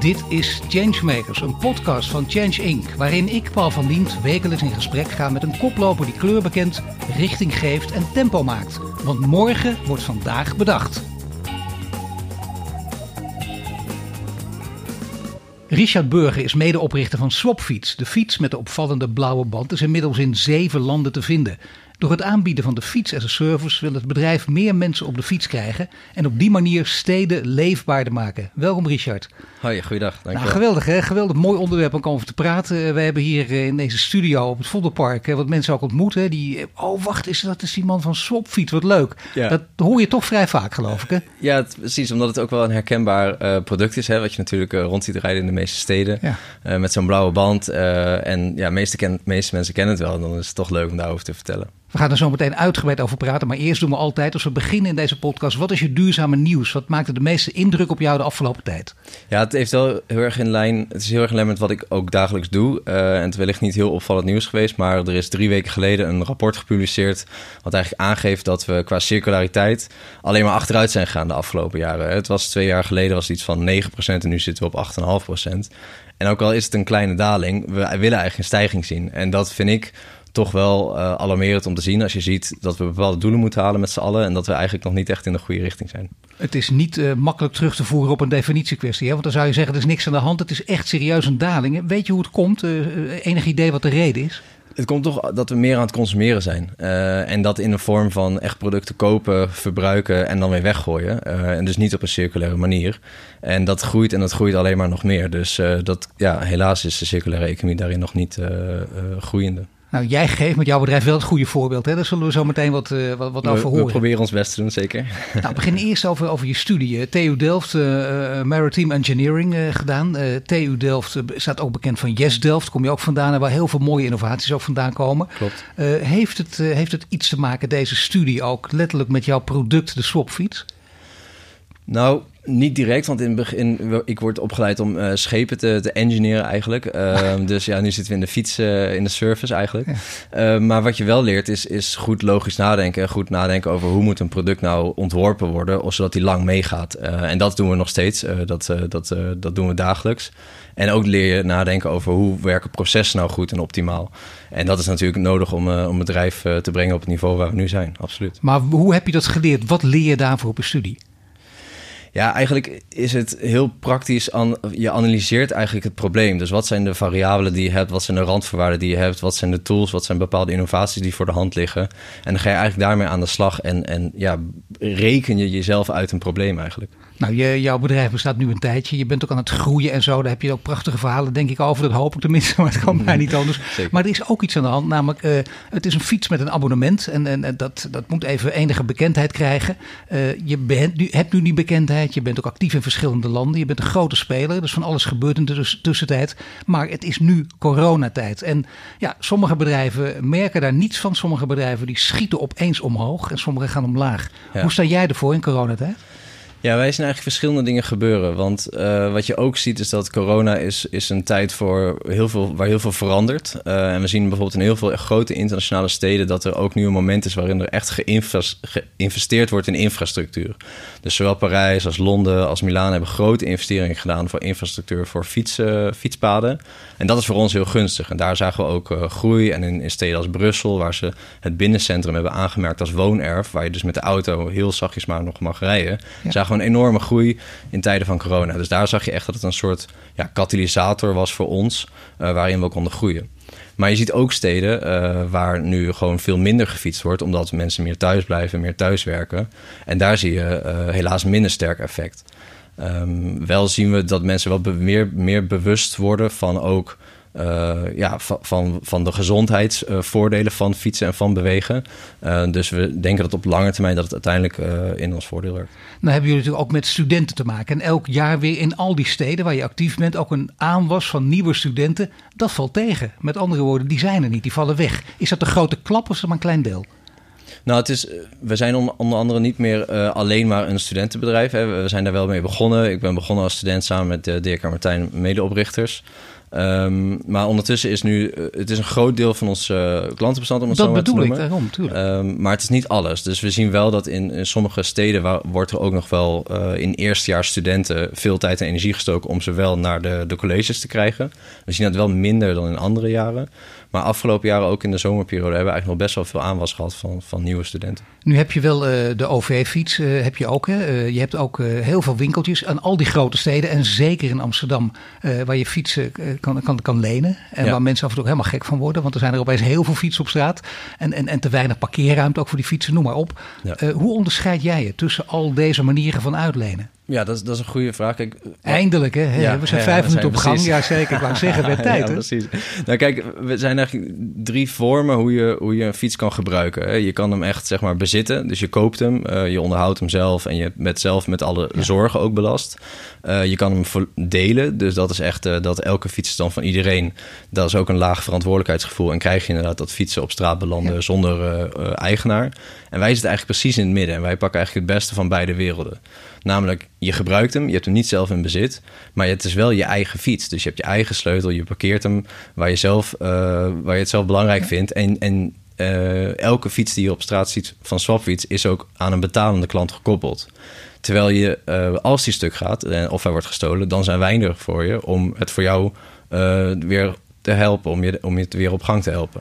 Dit is Changemakers, een podcast van Change Inc. Waarin ik, Paul van Diemt, wekelijks in gesprek ga met een koploper die kleur bekent, richting geeft en tempo maakt. Want morgen wordt vandaag bedacht. Richard Burger is medeoprichter van Swapfiets. De fiets met de opvallende blauwe band is inmiddels in zeven landen te vinden. Door het aanbieden van de fiets as a service wil het bedrijf meer mensen op de fiets krijgen en op die manier steden leefbaarder maken. Welkom Richard. Hoi, goeiedag. Dank nou, geweldig hè, geweldig mooi onderwerp om over te praten. We hebben hier eh, in deze studio op het Vondelpark wat mensen ook ontmoeten. Die, oh wacht, is dat is die man van Swapfiets, wat leuk. Ja. Dat hoor je toch vrij vaak geloof ik hè? Ja, precies, omdat het ook wel een herkenbaar uh, product is. Hè, wat je natuurlijk uh, rond ziet rijden in de meeste steden. Ja. met zo'n blauwe band. en ja, meeste, ken, meeste mensen kennen het wel. En dan is het toch leuk om daarover te vertellen. We gaan er zo meteen uitgebreid over praten. Maar eerst doen we altijd, als we beginnen in deze podcast, wat is je duurzame nieuws? Wat maakte de meeste indruk op jou de afgelopen tijd? Ja, het heeft wel heel erg in lijn. Het is heel erg in lijn met wat ik ook dagelijks doe. Uh, en het is wellicht niet heel opvallend nieuws geweest. Maar er is drie weken geleden een rapport gepubliceerd. Wat eigenlijk aangeeft dat we qua circulariteit alleen maar achteruit zijn gegaan de afgelopen jaren. Het was twee jaar geleden was iets van 9% en nu zitten we op 8,5%. En ook al is het een kleine daling, we willen eigenlijk een stijging zien. En dat vind ik toch wel uh, alarmerend om te zien als je ziet dat we bepaalde doelen moeten halen met z'n allen en dat we eigenlijk nog niet echt in de goede richting zijn. Het is niet uh, makkelijk terug te voeren op een definitiekwestie, hè? want dan zou je zeggen er is niks aan de hand, het is echt serieus een daling. Weet je hoe het komt? Uh, enig idee wat de reden is? Het komt toch dat we meer aan het consumeren zijn. Uh, en dat in de vorm van echt producten kopen, verbruiken en dan weer weggooien. Uh, en dus niet op een circulaire manier. En dat groeit en dat groeit alleen maar nog meer. Dus uh, dat, ja, helaas is de circulaire economie daarin nog niet groeiende. Nou, jij geeft met jouw bedrijf wel het goede voorbeeld. Hè? Daar zullen we zo meteen wat, uh, wat, wat over horen. We proberen ons best te doen, zeker. Nou, begin eerst over, over je studie. TU Delft, uh, Maritime Engineering uh, gedaan. TU Delft staat ook bekend van Yes Delft. Kom je ook vandaan en waar heel veel mooie innovaties ook vandaan komen. Klopt. heeft, het, heeft het iets te maken, deze studie ook, letterlijk met jouw product, de swapfiets? Nou, niet direct, want in het begin, ik word opgeleid om uh, schepen te, te engineeren eigenlijk. Uh, dus ja, nu zitten we in de fiets, uh, in de service eigenlijk. Ja. maar wat je wel leert is, is goed logisch nadenken. En goed nadenken over hoe moet een product nou ontworpen worden, zodat die lang meegaat. en dat doen we nog steeds. dat, dat, dat doen we dagelijks. En ook leer je nadenken over hoe werken processen nou goed en optimaal. En dat is natuurlijk nodig om, om het bedrijf te brengen op het niveau waar we nu zijn, absoluut. Maar hoe heb je dat geleerd? Wat leer je daarvoor op je studie? Ja, eigenlijk is het heel praktisch. An, je analyseert eigenlijk het probleem. Dus wat zijn de variabelen die je hebt? Wat zijn de randvoorwaarden die je hebt? Wat zijn de tools? Wat zijn bepaalde innovaties die voor de hand liggen? En dan ga je eigenlijk daarmee aan de slag. En, en ja, reken je jezelf uit een probleem eigenlijk. Nou, je, jouw bedrijf bestaat nu een tijdje. Je bent ook aan het groeien en zo. Daar heb je ook prachtige verhalen, denk ik, over. Dat hoop ik tenminste, maar het kan mij niet anders. Maar er is ook iets aan de hand. Namelijk, uh, het is een fiets met een abonnement. En, en dat, dat moet even enige bekendheid krijgen. Uh, je bent nu, hebt nu die bekendheid. Je bent ook actief in verschillende landen. Je bent een grote speler. Dus van alles gebeurt in de tussentijd. Maar het is nu coronatijd. En ja, sommige bedrijven merken daar niets van. Sommige bedrijven die schieten opeens omhoog. En sommige gaan omlaag. Hoe sta jij ervoor in coronatijd? Ja, wij zien eigenlijk verschillende dingen gebeuren. Want uh, wat je ook ziet is dat corona is, is een tijd voor heel veel, waar heel veel verandert. Uh, en we zien bijvoorbeeld in heel veel grote internationale steden... dat er ook nu een moment is waarin er echt geïnvesteerd wordt in infrastructuur. Dus zowel Parijs als Londen als Milaan hebben grote investeringen gedaan... voor infrastructuur voor fietsen, fietspaden. En dat is voor ons heel gunstig. En daar zagen we ook uh, groei. En in, in, steden als Brussel, waar ze het binnencentrum hebben aangemerkt als woonerf... waar je dus met de auto heel zachtjes maar nog mag rijden... Ja gewoon een enorme groei in tijden van corona. Dus daar zag je echt dat het een soort ja, katalysator was voor ons, uh, waarin we konden groeien. Maar je ziet ook steden uh, waar nu gewoon veel minder gefietst wordt, omdat mensen meer thuis blijven, meer thuis werken. En daar zie je uh, helaas minder sterk effect. Um, wel zien we dat mensen wel meer, meer bewust worden van ook uh, ja, van, van de gezondheidsvoordelen van fietsen en van bewegen. Uh, dus we denken dat op lange termijn dat het uiteindelijk uh, in ons voordeel werkt. Nou hebben jullie natuurlijk ook met studenten te maken. En elk jaar weer in al die steden waar je actief bent ook een aanwas van nieuwe studenten. Dat valt tegen. Met andere woorden, die zijn er niet, die vallen weg. Is dat een grote klap of is dat maar een klein deel? Nou, het is, we zijn onder andere niet meer uh, alleen maar een studentenbedrijf. Hè. We zijn daar wel mee begonnen. Ik ben begonnen als student samen met de Dirk en Martijn, medeoprichters. Ehm, maar ondertussen is nu, eh, het is een groot deel van ons uh, klantenbestand om het dat zo maar te noemen. Dat bedoel ik, daarom, um, maar het is niet alles. Dus we zien wel dat in, in sommige steden waar, wordt er ook nog wel uh, in eerstejaars studenten veel tijd en energie gestoken om ze wel naar de, de colleges te krijgen. We zien dat wel minder dan in andere jaren. Maar afgelopen jaren, ook in de zomerperiode, hebben we eigenlijk nog best wel veel aanwas gehad van, van nieuwe studenten. Nu heb je wel uh, de OV-fiets, uh, heb je ook. Hè? Uh, je hebt ook heel veel winkeltjes aan al die grote steden. En zeker in Amsterdam, waar je fietsen kan, kan, kan lenen. En ja. waar mensen af en toe helemaal gek van worden. Want er zijn er opeens heel veel fietsen op straat. En, en, en te weinig parkeerruimte ook voor die fietsen, noem maar op. Ja. hoe onderscheid jij je tussen al deze manieren van uitlenen? Ja, dat is, dat is een goede vraag. Kijk, Eindelijk, hè? Ja, we zijn vijf minuten op gang. Ja, zeker. Ik wou zeggen, bij tijd, ja, precies. Nou, kijk, we zijn eigenlijk drie vormen hoe je, hoe je een fiets kan gebruiken. Je kan hem echt, zeg maar, bezitten. Dus je koopt hem, uh, je onderhoudt hem zelf... en je bent zelf met alle ja. zorgen ook belast. Uh, je kan hem delen. Dus dat is echt uh, dat elke fiets is dan van iedereen. Dat is ook een laag verantwoordelijkheidsgevoel. En krijg je inderdaad dat fietsen op straat belanden ja. zonder eigenaar. En wij zitten eigenlijk precies in het midden. En wij pakken eigenlijk het beste van beide werelden. Namelijk, je gebruikt hem, je hebt hem niet zelf in bezit, maar het is wel je eigen fiets. Dus je hebt je eigen sleutel, je parkeert hem waar je, zelf, uh, waar je het zelf belangrijk vindt. En, en uh, elke fiets die je op straat ziet van Swapfiets is ook aan een betalende klant gekoppeld. Terwijl je, uh, als die stuk gaat of hij wordt gestolen, dan zijn wij er voor je om het voor jou weer te helpen, om je, om je het weer op gang te helpen.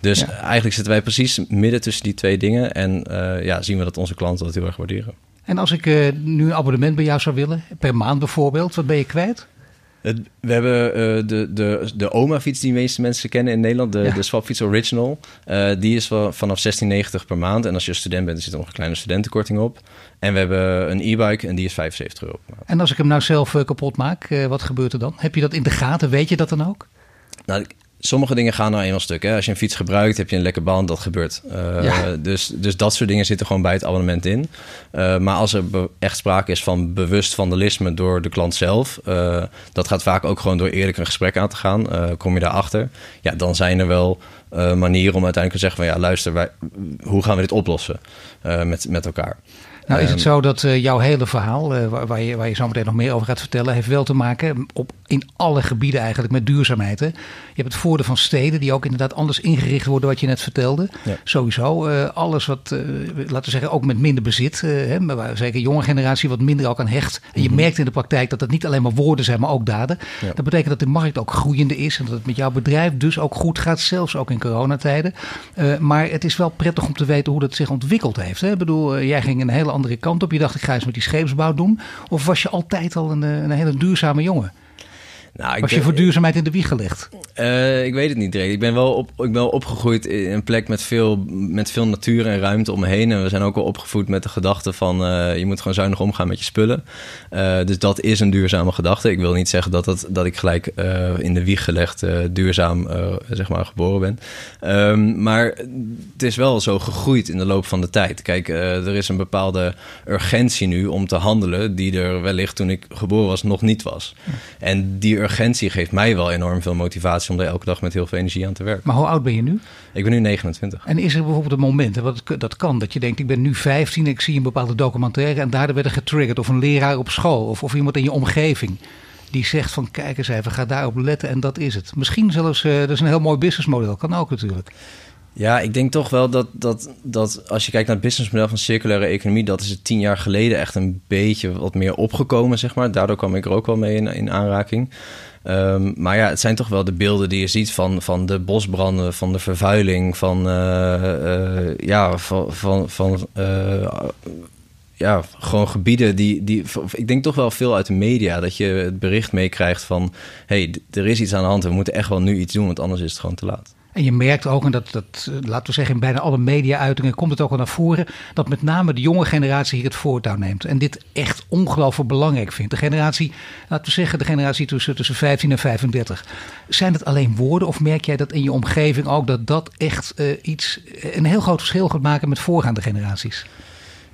Dus ja. eigenlijk zitten wij precies midden tussen die twee dingen en ja, zien we dat onze klanten dat heel erg waarderen. En als ik uh, nu een abonnement bij jou zou willen, per maand bijvoorbeeld, wat ben je kwijt? We hebben uh, de, de, de OMA-fiets die de meeste mensen kennen in Nederland, de, ja. de Swapfiets Original. Uh, die is vanaf 16,90 per maand. En als je student bent, zit er nog een kleine studentenkorting op. En we hebben een e-bike en die is 75 euro per maand. En als ik hem nou zelf kapot maak, wat gebeurt er dan? Heb je dat in de gaten? Weet je dat dan ook? Nou, sommige dingen gaan nou eenmaal stuk. Hè? Als je een fiets gebruikt, heb je een lekker band, dat gebeurt. Uh, ja. dus, dus dat soort dingen zitten gewoon bij het abonnement in. Uh, maar als er echt sprake is van bewust vandalisme door de klant zelf... Uh, dat gaat vaak ook gewoon door eerlijk een gesprek aan te gaan. kom je daarachter, ja, dan zijn er wel manieren om uiteindelijk te zeggen... van ja, luister, wij, hoe gaan we dit oplossen met, met elkaar? Nou is het zo dat uh, jouw hele verhaal, uh, waar, waar, je, waar je zo meteen nog meer over gaat vertellen, heeft wel te maken op, in alle gebieden eigenlijk met duurzaamheid. Hè? Je hebt het voordeel van steden die ook inderdaad anders ingericht worden, wat je net vertelde. Ja. Sowieso, uh, alles wat, laten we zeggen, ook met minder bezit, hè, maar zeker jonge generatie wat minder ook aan hecht. En je mm -hmm. merkt in de praktijk dat dat niet alleen maar woorden zijn, maar ook daden. Ja. Dat betekent dat de markt ook groeiende is en dat het met jouw bedrijf dus ook goed gaat, zelfs ook in coronatijden. maar het is wel prettig om te weten hoe dat zich ontwikkeld heeft. Hè? Ik bedoel, jij ging een hele andere kant op? Je dacht, ik ga eens met die scheepsbouw doen? Of was je altijd al een, een hele duurzame jongen? Nou, Was je voor duurzaamheid in de wieg gelegd? Uh, ik weet het niet direct. Ik ben wel, op, ik ben wel opgegroeid in een plek met veel, met veel natuur en ruimte om me heen. En we zijn ook wel opgevoed met de gedachte van uh, je moet gewoon zuinig omgaan met je spullen. Uh, dus dat is een duurzame gedachte. Ik wil niet zeggen dat, het, dat ik gelijk in de wieg gelegd duurzaam zeg maar geboren ben. Um, maar het is wel zo gegroeid in de loop van de tijd. Kijk, er is een bepaalde urgentie nu om te handelen die er wellicht toen ik geboren was nog niet was. En die urgentie geeft mij wel enorm veel motivatie om er elke dag met heel veel energie aan te werken. Maar hoe oud ben je nu? Ik ben nu 29. En is er bijvoorbeeld een moment, wat dat kan, dat je denkt: ik ben nu 15, ik zie een bepaalde documentaire en daardoor werd er getriggerd, of een leraar op school, of, of iemand in je omgeving. Die zegt van kijk eens even, ga daarop letten en dat is het. Misschien zelfs, uh, dat is een heel mooi businessmodel, kan ook natuurlijk. Ja, ik denk toch wel dat, dat, dat als je kijkt naar het businessmodel van circulaire economie, dat is het tien jaar geleden echt een beetje wat meer opgekomen, zeg maar. Daardoor kwam ik er ook wel mee in, in aanraking. Um, maar ja, het zijn toch wel de beelden die je ziet van, van de bosbranden, van de vervuiling, van, uh, uh, ja, van, van, van uh, ja, gewoon gebieden die, die. Ik denk toch wel veel uit de media dat je het bericht meekrijgt van: hé, hey, er is iets aan de hand, we moeten echt wel nu iets doen, want anders is het gewoon te laat. En je merkt ook, en dat, dat laten we zeggen, in bijna alle media-uitingen komt het ook al naar voren, dat met name de jonge generatie hier het voortouw neemt. En dit echt ongelooflijk belangrijk vindt. De generatie, laten we zeggen, de generatie tussen, tussen 15 en 35. Zijn het alleen woorden of merk jij dat in je omgeving ook dat dat echt uh, iets, een heel groot verschil gaat maken met voorgaande generaties?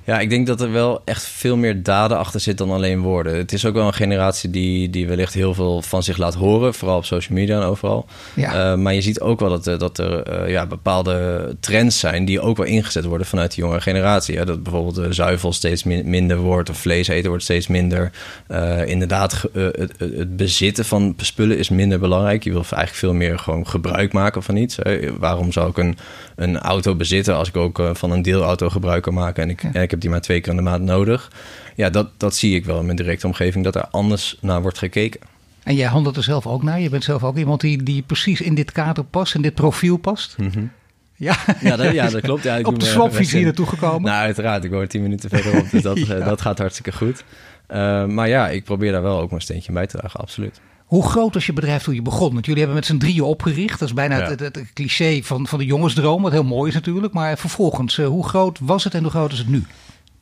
Ja, ik denk dat er wel echt veel meer daden achter zit dan alleen woorden. Het is ook wel een generatie die, die wellicht heel veel van zich laat horen, vooral op social media en overal. Ja. Uh, maar je ziet ook wel dat, dat er uh, ja, bepaalde trends zijn die ook wel ingezet worden vanuit de jongere generatie. Hè? Dat bijvoorbeeld de zuivel steeds min, minder wordt of vlees eten wordt steeds minder. Uh, inderdaad, het, het, bezitten van spullen is minder belangrijk. Je wil eigenlijk veel meer gewoon gebruik maken van iets. Hè? Waarom zou ik een, een auto bezitten als ik ook van een deelauto gebruik kan maken en ik, en ik heb die maar twee keer in de maand nodig. Ja, dat, dat zie ik wel in mijn directe omgeving, dat er anders naar wordt gekeken. En jij handelt er zelf ook naar? Je bent zelf ook iemand die, die precies in dit kader past, in dit profiel past? Mm Ja. Ja, dat, ja, dat klopt. Ja, ik Op de swapfiets hier naartoe gekomen? Nou, uiteraard. Ik woon tien minuten verderop, dus dat, ja. dat gaat hartstikke goed. Uh, maar ja, ik probeer daar wel ook mijn steentje bij te dragen, absoluut. Hoe groot was je bedrijf toen je begon? Want jullie hebben met z'n drieën opgericht. Dat is bijna het, het, cliché van, van de jongensdroom, wat heel mooi is natuurlijk. Maar vervolgens, uh, hoe groot was het en hoe groot is het nu?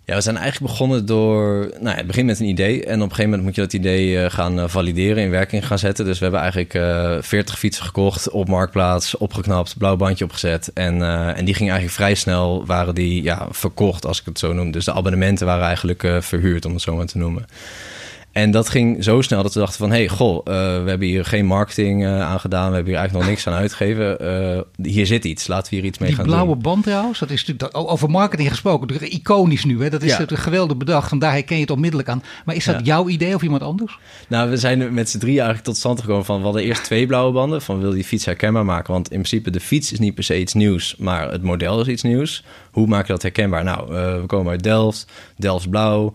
Ja, we zijn eigenlijk begonnen door. Nou, het begint met een idee. En op een gegeven moment moet je dat idee uh, gaan uh, valideren, in werking gaan zetten. Dus we hebben eigenlijk uh, 40 fietsen gekocht op marktplaats, opgeknapt, blauw bandje opgezet. En, en die gingen eigenlijk vrij snel, waren die ja, verkocht, als ik het zo noem. Dus de abonnementen waren eigenlijk verhuurd, om het zo maar te noemen. En dat ging zo snel dat we dachten van... hé, hey, goh, uh, we hebben hier geen marketing uh, aan gedaan. We hebben hier eigenlijk nog niks aan uitgegeven. Uh, hier zit iets, laten we hier iets mee Die gaan doen. Die blauwe band trouwens, dat is natuurlijk over marketing gesproken. Iconisch nu, hè? dat is ja. het geweldig bedacht. Vandaar herken je het onmiddellijk aan. Maar is dat ja. jouw idee of iemand anders? Nou, we zijn met z'n drie eigenlijk tot stand gekomen van... we hadden eerst twee blauwe banden. Van wil die fiets herkenbaar maken? Want in principe de fiets is niet per se iets nieuws. Maar het model is iets nieuws. Hoe maak je dat herkenbaar? Nou, we komen uit Delft. Delft blauw.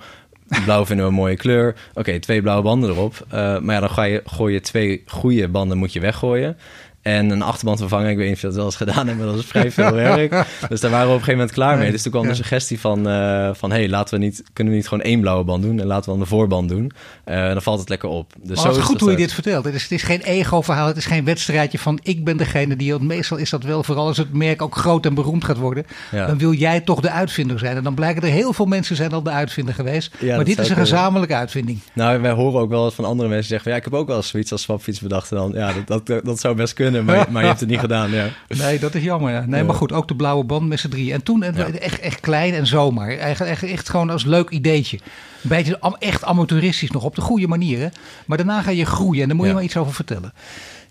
Blauw vinden we een mooie kleur. Oké, twee blauwe banden erop. Uh, maar ja, dan ga je, gooi je twee goede banden moet je weggooien. En een achterband vervangen, ik weet niet of je dat wel eens gedaan hebt, maar dat is vrij veel werk. Dus daar waren we op een gegeven moment klaar mee. Dus toen kwam de suggestie van, uh, van hey, laten we niet, kunnen we niet gewoon één blauwe band doen en laten we dan de voorband doen. Uh, dan valt het lekker op. Dus maar zo is goed hoe je dit vertelt. Het is, het is geen ego-verhaal, het is geen wedstrijdje van ik ben degene die, meestal is dat wel, vooral als het merk ook groot en beroemd gaat worden, ja. dan wil jij toch de uitvinder zijn. En dan blijken er heel veel mensen zijn al de uitvinder geweest. Ja, maar dit is een gezamenlijke uitvinding. Nou, wij horen ook wel van andere mensen zeggen, ja, ik heb ook wel zoiets als swapfiets bedacht. En dan, ja, dat, dat, dat zou best kunnen maar, maar je hebt het niet gedaan. Ja. Nee, dat is jammer. Ja. Nee, maar goed, ook de blauwe band met z'n drie. En toen echt, echt klein en zomaar. Echt, echt, echt gewoon als leuk ideetje. Een beetje echt amateuristisch nog, op de goede manier. Hè? Maar daarna ga je groeien en daar moet je maar iets over vertellen.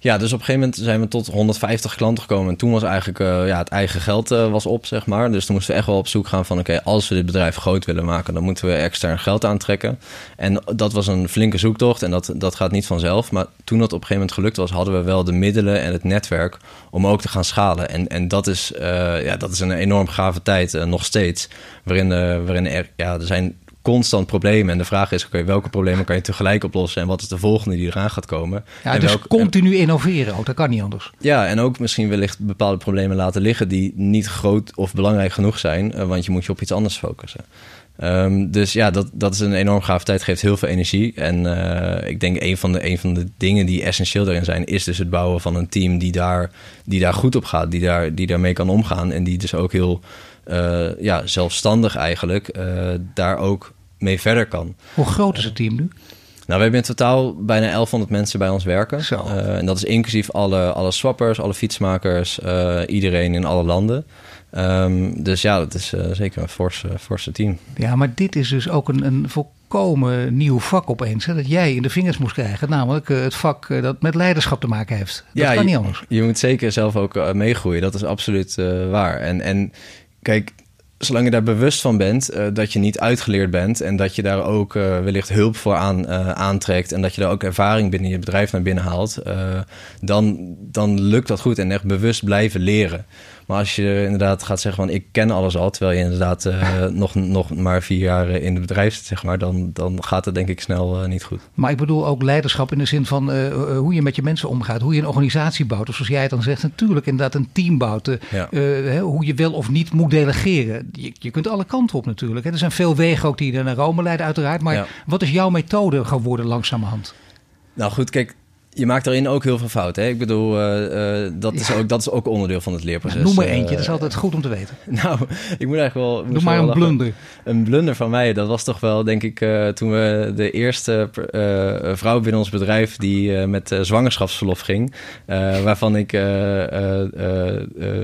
Ja, dus op een gegeven moment zijn we tot 150 klanten gekomen. En toen was eigenlijk uh, ja, het eigen geld uh, was op, zeg maar. Dus toen moesten we echt wel op zoek gaan van... oké, als we dit bedrijf groot willen maken... dan moeten we extern geld aantrekken. En dat was een flinke zoektocht en dat, dat gaat niet vanzelf. Maar toen dat op een gegeven moment gelukt was... hadden we wel de middelen en het netwerk om ook te gaan schalen. En, en dat, is, uh, ja, dat is een enorm gave tijd, nog steeds. Waarin, waarin er, ja, er zijn constant problemen. En de vraag is, oké, welke problemen kan je tegelijk oplossen... en wat is de volgende die eraan gaat komen? Ja, en dus continu innoveren ook, dat kan niet anders. Ja, en ook misschien wellicht bepaalde problemen laten liggen... die niet groot of belangrijk genoeg zijn... Uh, want je moet je op iets anders focussen. Um, dus ja, dat, dat is een enorm gaaf tijd, geeft heel veel energie. En uh, ik denk een van, de, een van de dingen die essentieel daarin zijn... is dus het bouwen van een team die daar, die daar goed op gaat... die, daar, die daarmee kan omgaan en die dus ook heel... Uh, ja, zelfstandig eigenlijk uh, daar ook mee verder kan. Hoe groot is het team nu? Nou, we hebben in totaal bijna 1100 mensen bij ons werken. Uh, en dat is inclusief alle, alle swappers, alle fietsmakers, uh, iedereen in alle landen. Um, dus ja, dat is uh, zeker een forse, forse team. Ja, maar dit is dus ook een, een volkomen nieuw vak opeens. Hè, dat jij in de vingers moest krijgen. Namelijk het vak dat met leiderschap te maken heeft. Dat ja, kan niet anders. Je, je moet zeker zelf ook meegroeien. Dat is absoluut waar. En, en kijk, zolang je daar bewust van bent uh, dat je niet uitgeleerd bent en dat je daar ook uh, wellicht hulp voor aan, uh, aantrekt en dat je daar ook ervaring binnen je bedrijf naar binnen haalt, dan, dan lukt dat goed en echt bewust blijven leren. Maar als je inderdaad gaat zeggen van ik ken alles al, terwijl je inderdaad uh, nog, nog maar vier jaar in het bedrijf zit, zeg maar, dan, dan gaat het denk ik snel uh, niet goed. Maar ik bedoel ook leiderschap in de zin van uh, hoe je met je mensen omgaat, hoe je een organisatie bouwt. Of zoals jij het dan zegt, natuurlijk inderdaad een team bouwt. Ja. hoe je wel of niet moet delegeren. Je, je kunt alle kanten op natuurlijk. Hè. Er zijn veel wegen ook die naar Rome leiden uiteraard. Maar ja. wat is jouw methode geworden langzamerhand? Nou goed, kijk, Je maakt erin ook heel veel fouten. Hè? Ik bedoel, uh, dat, is ook, dat is ook onderdeel van het leerproces. noem maar eentje, dat is altijd goed om te weten. Nou, ik moet eigenlijk wel... Noem maar een blunder. Een blunder van mij, dat was toch wel, denk ik, toen we de eerste vrouw binnen ons bedrijf... die met zwangerschapsverlof ging, waarvan ik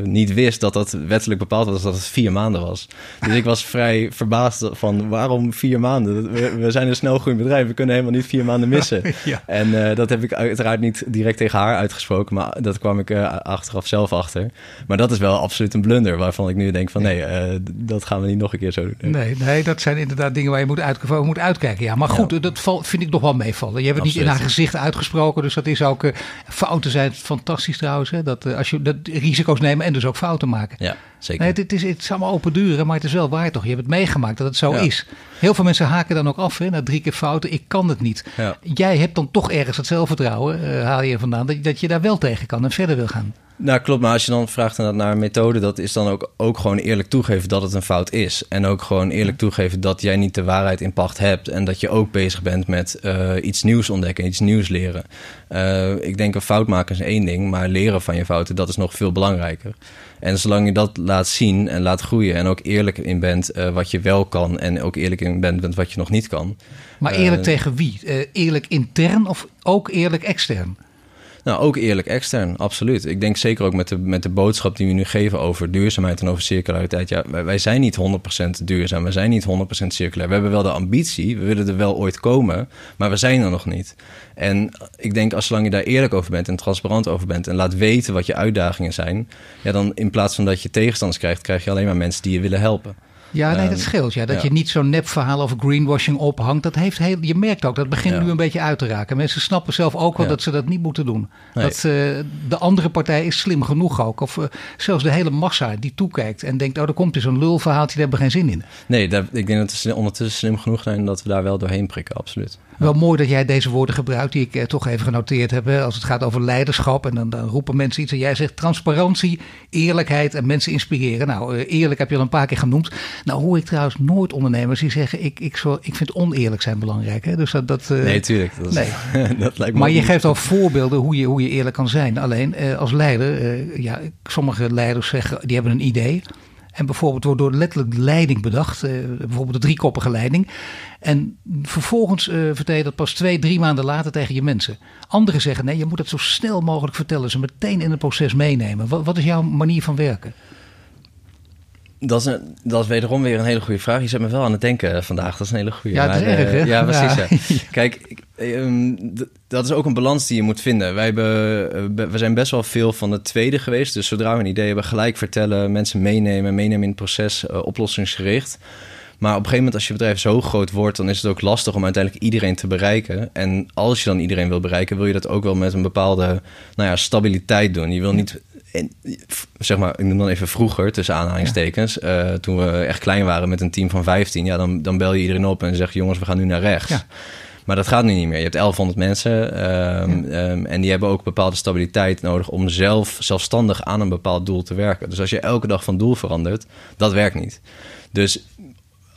niet wist dat dat wettelijk bepaald was dat het vier maanden was. Dus ik was vrij verbaasd van waarom vier maanden? We, we zijn een snelgroeiend bedrijf, we kunnen helemaal niet vier maanden missen. ja. En dat heb ik uit uiteraard niet direct tegen haar uitgesproken, maar dat kwam ik uh, achteraf zelf achter. Maar dat is wel absoluut een blunder waarvan ik nu denk van nee, uh, dat gaan we niet nog een keer zo doen. Nee, nee, dat zijn inderdaad dingen waar je moet, uit, moet uitkijken. Ja, maar goed, dat val, vind ik nog wel meevallen. Je hebt het niet in haar gezicht uitgesproken, dus dat is ook uh, fouten zijn fantastisch trouwens. Hè? Dat als je dat risico's nemen en dus ook fouten maken. Ja. Zeker. Nee, het, is, het is allemaal open duren, maar het is wel waar toch? Je hebt het meegemaakt dat het zo is. Heel veel mensen haken dan ook af, hè, na drie keer fouten. Ik kan het niet. Ja. Jij hebt dan toch ergens het zelfvertrouwen, haal je vandaan, dat, dat je daar wel tegen kan en verder wil gaan. Nou, klopt. Maar als je dan vraagt naar een methode, dat is dan ook, ook gewoon eerlijk toegeven dat het een fout is. En ook gewoon eerlijk toegeven dat jij niet de waarheid in pacht hebt. En dat je ook bezig bent met uh, iets nieuws ontdekken, iets nieuws leren. Uh, ik denk een fout maken is één ding, maar leren van je fouten, dat is nog veel belangrijker. En zolang je dat laat zien en laat groeien en ook eerlijk in bent uh, wat je wel kan en ook eerlijk in bent met wat je nog niet kan. Maar eerlijk tegen wie? eerlijk intern of ook eerlijk extern? Nou, ook eerlijk extern, absoluut. Ik denk zeker ook met de, met de boodschap die we nu geven over duurzaamheid en over circulariteit. Ja, wij, zijn niet 100% duurzaam, we zijn niet 100% circulair. We hebben wel de ambitie, we willen er wel ooit komen, maar we zijn er nog niet. En ik denk, als zolang je daar eerlijk over bent en transparant over bent en laat weten wat je uitdagingen zijn, ja, dan in plaats van dat je tegenstanders krijgt, krijg je alleen maar mensen die je willen helpen. Ja, nee, dat ehm, scheelt. Ja. Dat je niet zo'n nepverhaal over greenwashing ophangt. Dat heeft heel, je merkt ook, dat begint nu een beetje uit te raken. Mensen snappen zelf ook wel dat ze dat niet moeten doen. Dat uh, de andere partij is slim genoeg ook. Of uh, zelfs de hele massa die toekijkt en denkt... oh, er komt dus een lulverhaaltje, daar hebben we geen zin in. Nee, dat, ik denk dat ze ondertussen slim genoeg zijn... dat we daar wel doorheen prikken, absoluut. Wel mooi dat jij deze woorden gebruikt die ik eh, toch even genoteerd heb. Hè, als het gaat over leiderschap en dan, dan, roepen mensen iets. En jij zegt transparantie, eerlijkheid en mensen inspireren. Nou, eh, eerlijk heb je al een paar keer genoemd. Nou hoor ik trouwens nooit ondernemers die zeggen... ik, ik, zo, ik vind oneerlijk zijn belangrijk. Hè? Dus dat, dat, uh, nee, tuurlijk. Dat, nee. dat lijkt me maar je geeft al voorbeelden hoe je, hoe je eerlijk kan zijn. Alleen uh, als leider, uh, ja, sommige leiders zeggen... die hebben een idee... En bijvoorbeeld wordt door letterlijk de leiding bedacht. Uh, bijvoorbeeld de driekoppige leiding. En vervolgens uh, vertel je dat pas twee, drie maanden later tegen je mensen. Anderen zeggen nee, je moet het zo snel mogelijk vertellen. Ze meteen in het proces meenemen. Wat, wat is jouw manier van werken? Dat is, een, dat is wederom weer een hele goede vraag. Je zet me wel aan het denken vandaag. Dat is een hele goede. Ja, erg, hè? Ja, precies. Ja. Kijk, ehm, dat is ook een balans die je moet vinden. Wij hebben, eh, we zijn best wel veel van het tweede geweest. Dus zodra we een idee hebben, gelijk vertellen, mensen meenemen, meenemen in het proces, uh, oplossingsgericht. Maar op een gegeven moment, als je bedrijf zo groot wordt, dan is het ook lastig om uiteindelijk iedereen te bereiken. En als je dan iedereen wil bereiken, wil je dat ook wel met een bepaalde nou ja, stabiliteit doen. Je wil niet en, zeg maar, ik noem dan even vroeger, tussen aanhalingstekens, uh, toen we echt klein waren met een team van 15, ja, dan, dan bel je iedereen op en zeg je, jongens, we gaan nu naar rechts. Ja. Maar dat gaat nu niet meer. Je hebt 1100 mensen um, um, en die hebben ook bepaalde stabiliteit nodig om zelf zelfstandig aan een bepaald doel te werken. Dus als je elke dag van doel verandert, dat werkt niet. Dus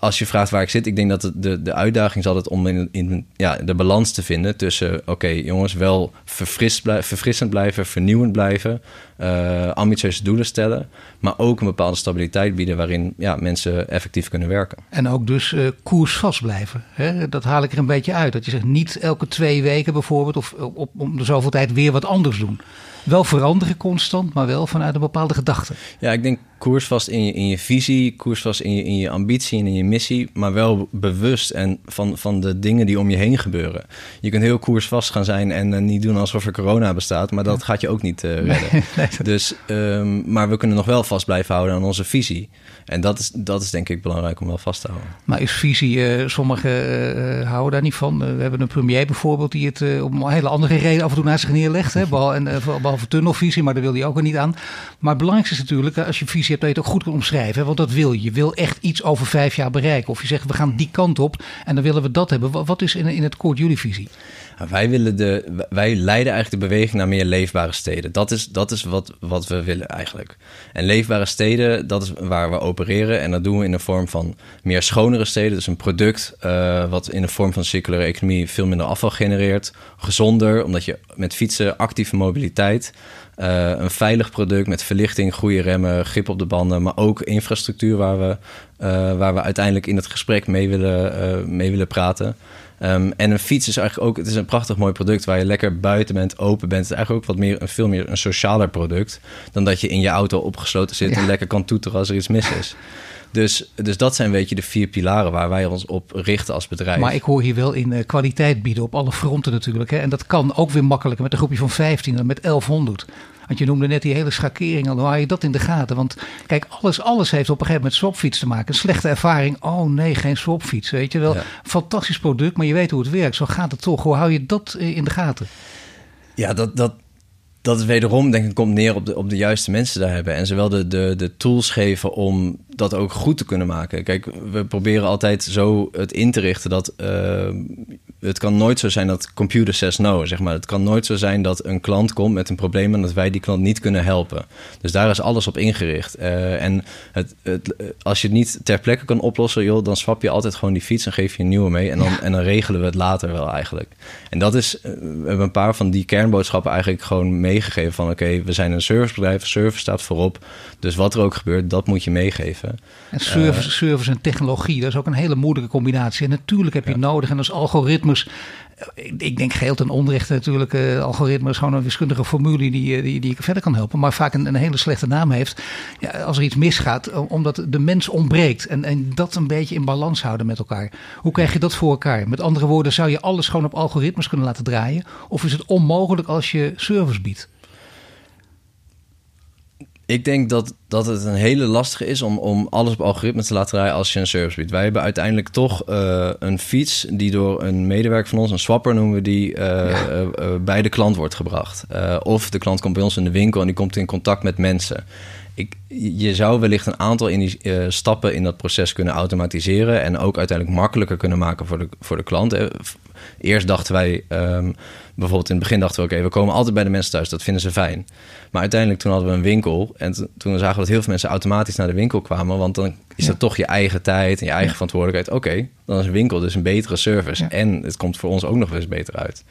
als je vraagt waar ik zit, ik denk dat de, de uitdaging is altijd om in, in ja, de balans te vinden tussen, oké jongens, wel verfrist blij, verfrissend blijven, vernieuwend blijven, uh, ambitieuze doelen stellen, maar ook een bepaalde stabiliteit bieden waarin ja, mensen effectief kunnen werken. En ook dus uh, koersvast blijven. Hè? Dat haal ik er een beetje uit. Dat je zegt niet elke twee weken bijvoorbeeld of op, om de zoveel tijd weer wat anders doen wel veranderen constant, maar wel vanuit een bepaalde gedachte. Ja, ik denk koersvast in je, in je visie, koersvast in je, in je ambitie en in je missie, maar wel bewust en van, van de dingen die om je heen gebeuren. Je kunt heel koersvast gaan zijn en uh, niet doen alsof er corona bestaat, maar dat gaat je ook niet uh, redden. dus, um, maar we kunnen nog wel vast blijven houden aan onze visie. En dat is, dat is denk ik belangrijk om wel vast te houden. Maar is visie, uh, sommigen houden daar niet van. we hebben een premier bijvoorbeeld die het op een hele andere reden af en toe naar zich neerlegt. Hè? Behalve, en, behalve tunnelvisie, maar daar wil hij ook niet aan. Maar het belangrijkste is natuurlijk, als je visie hebt, dat je het ook goed kunt omschrijven. Want dat wil je. Je wil echt iets over vijf jaar bereiken. Of je zegt, we gaan die kant op en dan willen we dat hebben. Wat is in, in het kort jullie visie? Wij, willen de, wij leiden eigenlijk de beweging naar meer leefbare steden. Dat is, dat is wat, wat we willen eigenlijk. En leefbare steden, dat is waar we opereren. En dat doen we in de vorm van meer schonere steden. Dus een product uh, wat in de vorm van circulaire economie veel minder afval genereert. Gezonder, omdat je met fietsen actieve mobiliteit... Uh, een veilig product met verlichting, goede remmen, grip op de banden, maar ook infrastructuur waar we, uh, waar we uiteindelijk in het gesprek mee willen, mee willen praten. Um, en een fiets is eigenlijk ook, het is een prachtig mooi product waar je lekker buiten bent, open bent. Het is eigenlijk ook wat meer, een veel meer een socialer product dan dat je in je auto opgesloten zit en lekker kan toeteren als er iets mis is. Dus, dus dat zijn weet je de vier pilaren waar wij ons op richten als bedrijf. Maar ik hoor hier wel in uh, kwaliteit bieden op alle fronten natuurlijk. Hè? En dat kan ook weer makkelijker met een groepje van 15 dan met 1100. Want je noemde net die hele schakering al. Hoe hou je dat in de gaten? Want kijk, alles, alles heeft op een gegeven moment swapfiets te maken. Een slechte ervaring. Oh nee, geen swapfiets. Weet je wel. Fantastisch product, maar je weet hoe het werkt. Zo gaat het toch. Hoe hou je dat eh, in de gaten? Ja, dat, dat, dat is wederom, denk ik, komt neer op de, op de juiste mensen daar hebben. En zowel de, de, de tools geven om dat ook goed te kunnen maken. Kijk, we proberen altijd zo het in te richten dat uh, het kan nooit zo zijn dat computer says no, zeg maar. Het kan nooit zo zijn dat een klant komt met een probleem en dat wij die klant niet kunnen helpen. Dus daar is alles op ingericht. Uh, en het, het, als je het niet ter plekke kan oplossen, joh, dan swap je altijd gewoon die fiets en geef je een nieuwe mee. En dan, en dan regelen we het later wel eigenlijk. En dat is, uh, we hebben een paar van die kernboodschappen eigenlijk gewoon meegegeven van oké, okay, we zijn een servicebedrijf, service staat voorop. Dus wat er ook gebeurt, dat moet je meegeven. En service, uh, service en technologie, dat is ook een hele moeilijke combinatie. En natuurlijk heb je ja. nodig, en als algoritmes ik denk geheel ten onrechte natuurlijk. Uh, algoritme is gewoon een wiskundige formule die, die, die ik verder kan helpen. Maar vaak een, een hele slechte naam heeft. Ja, als er iets misgaat, omdat de mens ontbreekt. En, en dat een beetje in balans houden met elkaar. Hoe krijg je dat voor elkaar? Met andere woorden, zou je alles gewoon op algoritmes kunnen laten draaien? Of is het onmogelijk als je service biedt? Ik denk dat, dat het een hele lastige is om, om alles op algoritme te laten draaien als je een service biedt. Wij hebben uiteindelijk toch uh, een fiets die door een medewerker van ons, een swapper noemen we die, uh, ja. uh, bij de klant wordt gebracht. of de klant komt bij ons in de winkel en die komt in contact met mensen. Ik, je zou wellicht een aantal in die, stappen in dat proces kunnen automatiseren en ook uiteindelijk makkelijker kunnen maken voor de, voor de klant. Eerst dachten wij, um, bijvoorbeeld in het begin dachten we, oké, okay, we komen altijd bij de mensen thuis, dat vinden ze fijn. Maar uiteindelijk toen hadden we een winkel en toen zagen we dat heel veel mensen automatisch naar de winkel kwamen, want dan is ja. dat toch je eigen tijd en je eigen ja. verantwoordelijkheid. Oké, okay, dan is een winkel dus een betere service ja. en het komt voor ons ook nog eens beter uit.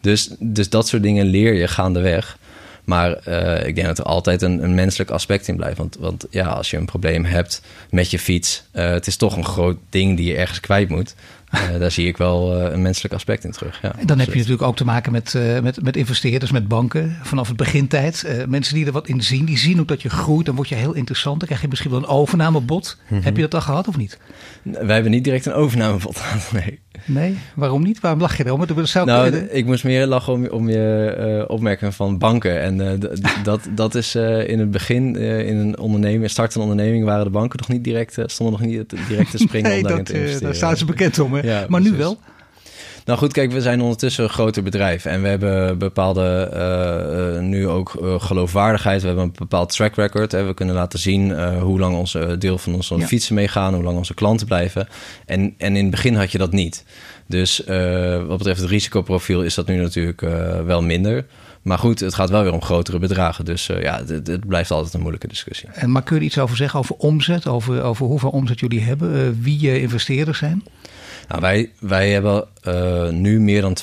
Dus, dus dat soort dingen leer je gaandeweg. Maar uh, ik denk dat er altijd een, een, menselijk aspect in blijft. Want, want ja, als je een probleem hebt met je fiets, uh, het is toch een groot ding die je ergens kwijt moet. Uh, daar zie ik wel uh, een menselijk aspect in terug. Ja, en dan heb je natuurlijk ook te maken met, uh, met, met investeerders, met banken. Vanaf het begintijd. mensen die er wat in zien, die zien ook dat je groeit. Dan word je heel interessant. Dan krijg je misschien wel een overnamebod. Mm -hmm. Heb je dat al gehad of niet? Wij hebben niet direct een overnamebod gehad, nee. Nee, waarom niet? Waarom lach je erom? Dat zou nou, kunnen... ik moest meer lachen om, om je opmerking van banken. En dat, dat is in het begin, in een onderneming, startende onderneming, waren de banken nog niet direct, stonden nog niet direct te springen nee, om daarin dat, te investeren. daar staan ze bekend om, hè? Ja, maar precies. nu wel? Nou goed, kijk, we zijn ondertussen een groter bedrijf en we hebben bepaalde, uh, uh, nu ook uh, geloofwaardigheid. We hebben een bepaald track record. Hè. We kunnen laten zien hoe lang onze deel van onze ja. fietsen meegaan, hoe lang onze klanten blijven. En, en in het begin had je dat niet. Dus wat betreft het risicoprofiel is dat nu natuurlijk wel minder. Maar goed, het gaat wel weer om grotere bedragen. Dus uh, ja, het, het, blijft altijd een moeilijke discussie. En maar kun je er iets over zeggen over omzet? Over, over hoeveel omzet jullie hebben? Uh, wie je investeerders zijn? Nou, wij, wij hebben uh, nu meer dan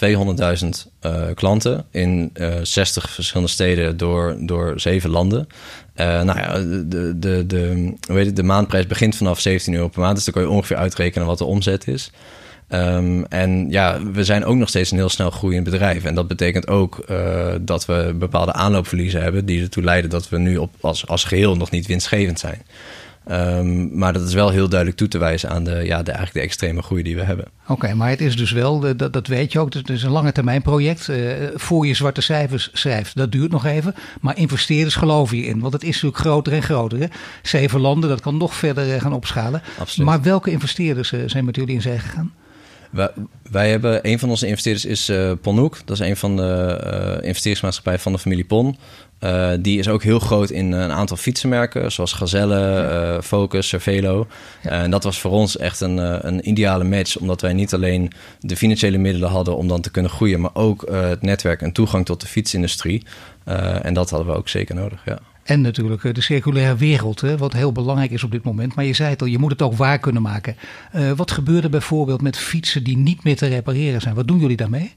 200.000 uh, klanten in uh, 60 verschillende steden door, door zeven landen. nou ja, de, de, de, het, de maandprijs begint vanaf 17 euro per maand. Dus dan kan je ongeveer uitrekenen wat de omzet is. Um, en ja, we zijn ook nog steeds een heel snel groeiend bedrijf. En dat betekent ook dat we bepaalde aanloopverliezen hebben... die ertoe leiden dat we nu op, als, als geheel nog niet winstgevend zijn. Um, maar dat is wel heel duidelijk toe te wijzen aan de, ja, de, eigenlijk de extreme groei die we hebben. Oké, okay, maar het is dus wel, dat, dat weet je ook, het is een lange termijn project. Uh, voor je zwarte cijfers schrijft, dat duurt nog even. Maar investeerders geloven je in, want het is natuurlijk groter en groter. Hè? Zeven landen, dat kan nog verder gaan opschalen. Absoluut. Maar welke investeerders zijn met jullie in zee gegaan? Wij, wij hebben, een van onze investeerders is uh, Ponhoek. Dat is een van de uh, investeringsmaatschappijen van de familie Pon. Uh, die is ook heel groot in een aantal fietsenmerken, zoals Gazelle, Focus, Cervelo. Ja. en dat was voor ons echt een, een ideale match, omdat wij niet alleen de financiële middelen hadden om dan te kunnen groeien, maar ook het netwerk en toegang tot de fietsindustrie. en dat hadden we ook zeker nodig, ja. En natuurlijk eh, de circulaire wereld, hè, wat heel belangrijk is op dit moment. Maar je zei het al, je moet het ook waar kunnen maken. Uh, wat gebeurt er bijvoorbeeld met fietsen die niet meer te repareren zijn? Wat doen jullie daarmee?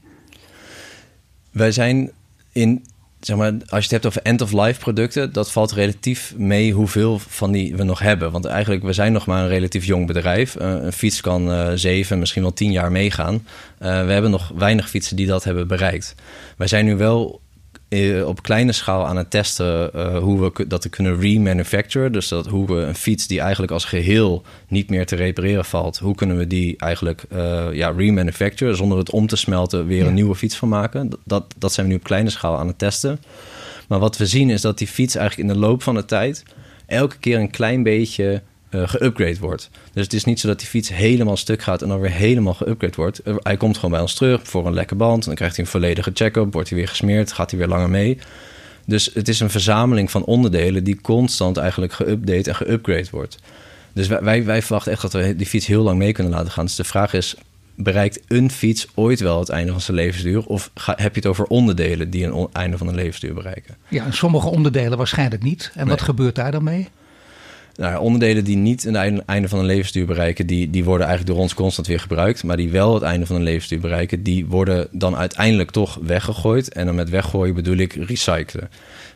Wij zijn in, zeg maar, als je het hebt over end-of-life producten, dat valt relatief mee hoeveel van die we nog hebben. Want eigenlijk, we zijn nog maar een relatief jong bedrijf. Uh, een fiets kan uh, zeven, misschien wel tien jaar meegaan. We hebben nog weinig fietsen die dat hebben bereikt. Wij zijn nu wel eh, op kleine schaal aan het testen uh, hoe we dat te kunnen remanufacturen. Dus dat hoe we een fiets die eigenlijk als geheel niet meer te repareren valt, hoe kunnen we die eigenlijk uh, ja, remanufacturen zonder het om te smelten weer een nieuwe fiets van maken. Dat, dat zijn we nu op kleine schaal aan het testen. Maar wat we zien is dat die fiets eigenlijk in de loop van de tijd elke keer een klein beetje uh, geüpgrade wordt. Dus het is niet zo dat die fiets helemaal stuk gaat en dan weer helemaal geüpgrade wordt. Eh, hij komt gewoon bij ons terug voor een lekke band. Dan krijgt hij een volledige check-up, wordt hij weer gesmeerd, gaat hij weer langer mee. Dus het is een verzameling van onderdelen die constant eigenlijk geüpdate en geüpgrade wordt. Dus wij, wij, verwachten echt dat we die fiets heel lang mee kunnen laten gaan. Dus de vraag is, bereikt een fiets ooit wel het einde van zijn levensduur? Of ga, heb je het over onderdelen die een einde van een levensduur bereiken? Ja, sommige onderdelen waarschijnlijk niet. En wat gebeurt daar dan mee? Nou, onderdelen die niet het einde van een levensduur bereiken, die, die worden eigenlijk door ons constant weer gebruikt. Maar die wel het einde van een levensduur bereiken, die worden dan uiteindelijk toch weggegooid. En dan met weggooien bedoel ik recyclen.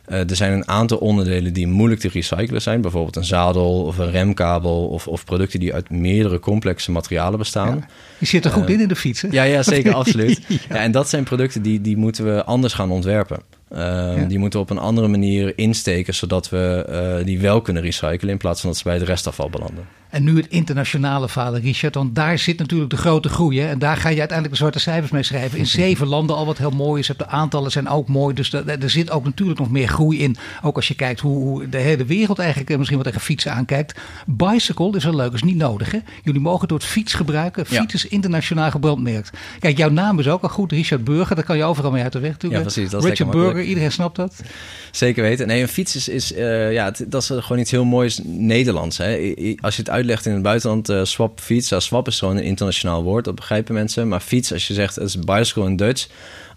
Uh, er zijn een aantal onderdelen die moeilijk te recyclen zijn. Bijvoorbeeld een zadel of een remkabel of, of producten die uit meerdere complexe materialen bestaan. Ja, je zit er goed uh, in in de fiets, hè? Ja, ja zeker, absoluut. ja. ja. en dat zijn producten die, die moeten we anders gaan ontwerpen. Uh, ja. Die moeten we op een andere manier insteken, zodat we uh, die wel kunnen recyclen in plaats van dat ze bij het restafval belanden. En nu het internationale falen, Richard, want daar zit natuurlijk de grote groei. Hè? En daar ga je uiteindelijk de zwarte cijfers mee schrijven. In zeven landen al wat heel mooi is. De aantallen zijn ook mooi. Dus er, zit ook natuurlijk nog meer groei in. Ook als je kijkt hoe, hoe de hele wereld eigenlijk eh, misschien wat tegen fietsen aankijkt. Bicycle is wel leuk, is niet nodig. Hè? Jullie mogen door het fiets gebruiken. Fiets is internationaal gebrandmerkt. Kijk, jouw naam is ook al goed, Richard Burger. Daar kan je overal mee uit de weg. Ja, precies. Dat Richard Burger, iedereen snapt dat. Zeker weten. Nee, een fiets is, is uh, ja, dat is gewoon iets heel moois Nederlands. Hè? Als je het uitlegt in het buitenland, uh, swap fiets. Swap is gewoon een internationaal woord, dat begrijpen mensen. Maar fiets, als je zegt, het is bicycle in Dutch.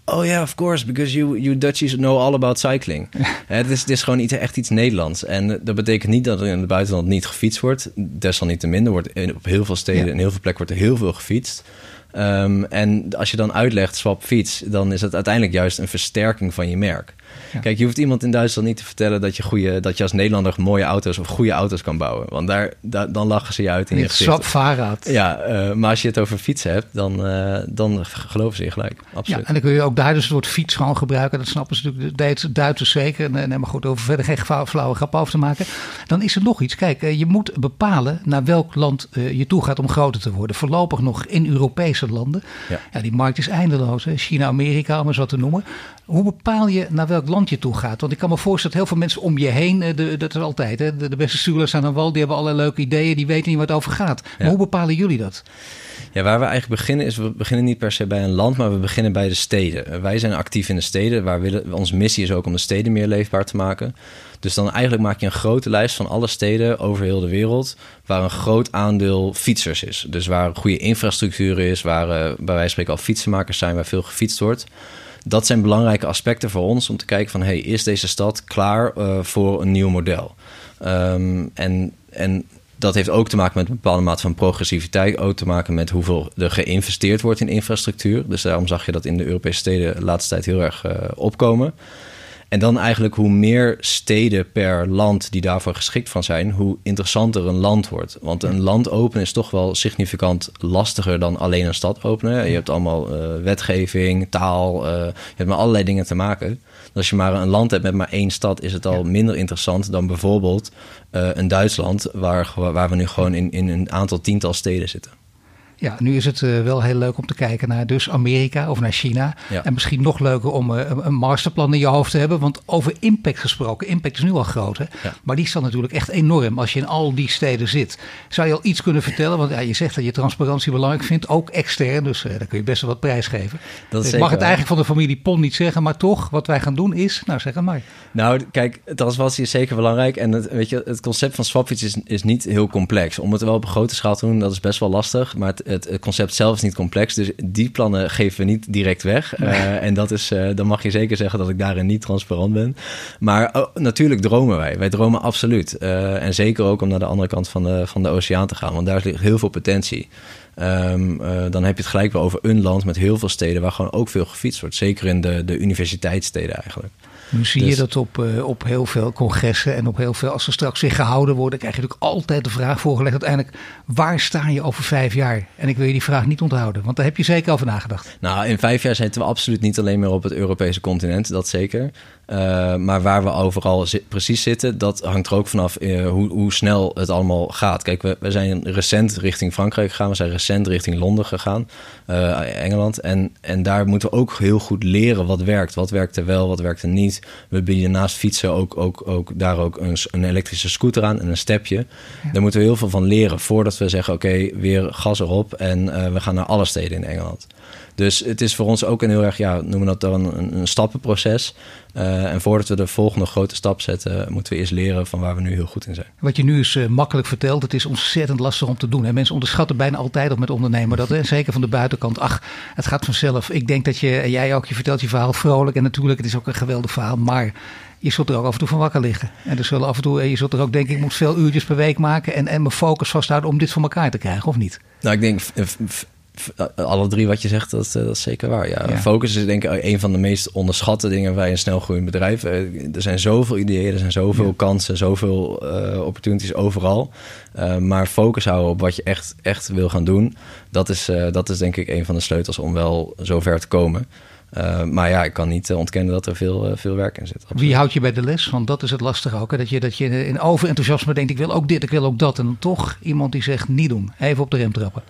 Oh ja, yeah, of course, because you, you Dutchies know all about cycling. het, is, het is gewoon iets, echt iets Nederlands. En dat betekent niet dat er in het buitenland niet gefietst wordt. Desalniettemin, er wordt op heel veel steden en heel veel plekken wordt er heel veel gefietst. Um, en als je dan uitlegt swap fiets, dan is het uiteindelijk juist een versterking van je merk. Kijk, je hoeft iemand in Duitsland niet te vertellen dat je, goede, dat je als Nederlander mooie auto's of goede auto's kan bouwen. Want daar, dan lachen ze je uit in je gezicht. Swap vaarraad. Ja, uh, maar als je het over fietsen hebt, dan, uh, dan geloven ze je gelijk. Absoluut. Ja, en dan kun je ook daar dus het woord fiets gewoon gebruiken. Dat snappen ze natuurlijk de Duitsers zeker. Nee, maar goed, over verder geen flauwe grap over te maken. Dan is er nog iets. Kijk, uh, je moet bepalen naar welk land je toe gaat om groter te worden. Voorlopig nog in Europese landen. Ja, ja die markt is eindeloos. Hè? China, Amerika, om eens wat te noemen. Hoe bepaal je naar welk land je toe gaat? Want ik kan me voorstellen dat heel veel mensen om je heen, eh, de, dat is altijd, hè, de, de beste stuurlers aan de wal, die hebben allerlei leuke ideeën, die weten niet wat het over gaat. Maar hoe bepalen jullie dat? Ja, waar we eigenlijk beginnen is, we beginnen niet per se bij een land, maar we beginnen bij de steden. Wij zijn actief in de steden, waar willen, onze missie is ook om de steden meer leefbaar te maken. Dus dan eigenlijk maak je een grote lijst van alle steden over heel de wereld, waar een groot aandeel fietsers is. Dus waar goede infrastructuur is, waar uh, bij wijze spreken al fietsenmakers zijn, waar veel gefietst wordt dat zijn belangrijke aspecten voor ons om te kijken van hey, is deze stad klaar uh, voor een nieuw model? Um, en, en dat heeft ook te maken met een bepaalde mate van progressiviteit. Ook te maken met hoeveel er geïnvesteerd wordt in infrastructuur. Dus daarom zag je dat in de Europese steden de laatste tijd heel erg uh, opkomen. En dan eigenlijk hoe meer steden per land die daarvoor geschikt van zijn, hoe interessanter een land wordt. Want een land openen is toch wel significant lastiger dan alleen een stad openen. Je hebt allemaal uh, wetgeving, taal, uh, je hebt maar allerlei dingen te maken. als je maar een land hebt met maar één stad, is het al minder interessant dan bijvoorbeeld uh, een Duitsland, waar, waar we nu gewoon in, in een aantal tiental steden zitten. Ja, nu is het uh, wel heel leuk om te kijken naar dus Amerika of naar China. Ja. En misschien nog leuker om uh, een masterplan in je hoofd te hebben. Want over impact gesproken, impact is nu al groot. Hè? Ja. Maar die is dan natuurlijk echt enorm als je in al die steden zit. Zou je al iets kunnen vertellen? Want ja, je zegt dat je transparantie belangrijk vindt, ook extern. Dus uh, daar kun je best wel wat prijs geven. Dat ik mag het eigenlijk van de familie Pon niet zeggen, maar toch, wat wij gaan doen is, nou zeg het maar. Nou, kijk, transparantie is zeker belangrijk. En het, weet je, het concept van Swapfiets is, is niet heel complex. Om het wel op een grote schaal te doen, dat is best wel lastig. Maar het, het, concept zelf is niet complex. Dus die plannen geven we niet direct weg. Uh, en dat is, uh, dan mag je zeker zeggen dat ik daarin niet transparant ben. Maar oh, natuurlijk dromen wij. Wij dromen absoluut. Uh, en zeker ook om naar de andere kant van de, van de oceaan te gaan. Want daar ligt heel veel potentie. Um, dan heb je het gelijk wel over een land met heel veel steden waar gewoon ook veel gefietst wordt. Zeker in de, de universiteitssteden eigenlijk. Nu zie je dus- dat op, uh, op heel veel congressen en op heel veel, als er straks weer gehouden worden, krijg je natuurlijk altijd de vraag voorgelegd uiteindelijk, waar sta je over vijf jaar? En ik wil je die vraag niet onthouden, want daar heb je zeker over nagedacht. Nou, in vijf jaar zitten we absoluut niet alleen meer op het Europese continent, dat zeker. Uh, maar waar we overal zi precies zitten, dat hangt er ook vanaf uh, hoe, hoe, snel het allemaal gaat. Kijk, we, we, zijn recent richting Frankrijk gegaan, we zijn recent richting Londen gegaan, uh, Engeland. En, en daar moeten we ook heel goed leren wat werkt. Wat werkt er wel, wat werkt er niet. We bieden naast fietsen ook, ook, ook daar ook een, een elektrische scooter aan en een stepje. Ja. Daar moeten we heel veel van leren voordat we zeggen: oké, okay, weer gas erop en we gaan naar alle steden in Engeland. Dus het is voor ons ook een heel erg, ja, noemen dat dan een, een stappenproces. Uh, en voordat we de volgende grote stap zetten, moeten we eerst leren van waar we nu heel goed in zijn. Wat je nu is uh, makkelijk vertelt, het is ontzettend lastig om te doen. Hè? Mensen onderschatten bijna altijd op met ondernemen dat, hè? zeker van de buitenkant. Ach, het gaat vanzelf. Ik denk dat je, jij ook, je vertelt je verhaal vrolijk en natuurlijk, het is ook een geweldig verhaal, maar je zult er ook af en toe van wakker liggen. En er zullen af en toe, je zult er ook denk ik, moet veel uurtjes per week maken en, en mijn focus vasthouden om dit voor elkaar te krijgen, of niet? Nou, ik denk alle drie wat je zegt, dat, eh, dat is zeker waar. Ja. Focus is denk ik een van de meest onderschatte dingen bij een snelgroeiend bedrijf. Eh, er zijn zoveel ideeën, er zijn zoveel kansen, zoveel uh, opportunities overal. Uh, maar focus houden op wat je echt, echt wil gaan doen, dat is, uh, dat is denk ik een van de sleutels om wel zover te komen. Uh, maar ja, ik kan niet ontkennen dat er veel, veel werk in zit. Absoluut. Wie houdt je bij de les? Want dat is het lastige ook. Hè? Dat, je, dat je in overenthousiasme denkt, ik wil ook dit, ik wil ook dat. En dan toch iemand die zegt, niet doen. Even op de rem trappen.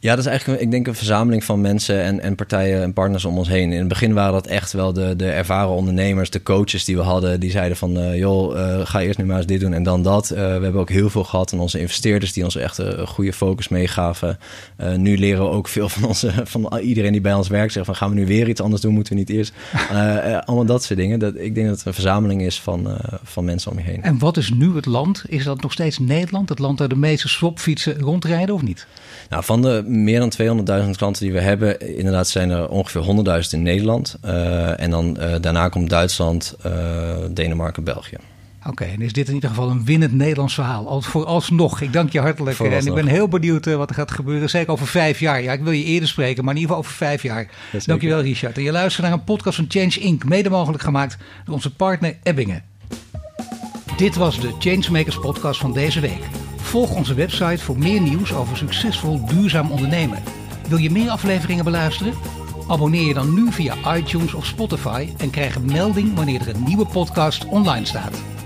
Ja, dat is eigenlijk, ik denk, een verzameling van mensen en, en partijen en partners om ons heen. In het begin waren dat echt wel de, de ervaren ondernemers, de coaches die we hadden. Die zeiden van, uh, joh, uh, ga eerst nu maar eens dit doen en dan dat. Uh, we hebben ook heel veel gehad en onze investeerders die ons echt een goede focus meegaven. nu leren we ook veel van, onze, van iedereen die bij ons werkt. Zeggen van, gaan we nu weer iets anders doen? Moeten we niet eerst? allemaal dat soort dingen. Dat, ik denk dat het een verzameling is van, van mensen om je heen. En wat is nu het land? Is dat nog steeds Nederland? Het land waar de meeste swapfietsen rondrijden of niet? Nou, van de meer dan 200.000 klanten die we hebben, inderdaad zijn er ongeveer 100.000 in Nederland. Uh, en dan uh, daarna komt Duitsland, uh, Denemarken, België. Oké, en is dit in ieder geval een winnend Nederlands verhaal? Al, vooralsnog, ik dank je hartelijk. En ik ben heel benieuwd wat er gaat gebeuren. Zeker over vijf jaar. Ja, ik wil je eerder spreken, maar in ieder geval over vijf jaar. Dank je wel, Richard. En je luistert naar een podcast van Change Inc. Mede mogelijk gemaakt door onze partner Ebbingen. Dit was de Changemakers podcast van deze week. Volg onze website voor meer nieuws over succesvol duurzaam ondernemen. Wil je meer afleveringen beluisteren? Abonneer je dan nu via iTunes of Spotify en krijg een melding wanneer er een nieuwe podcast online staat.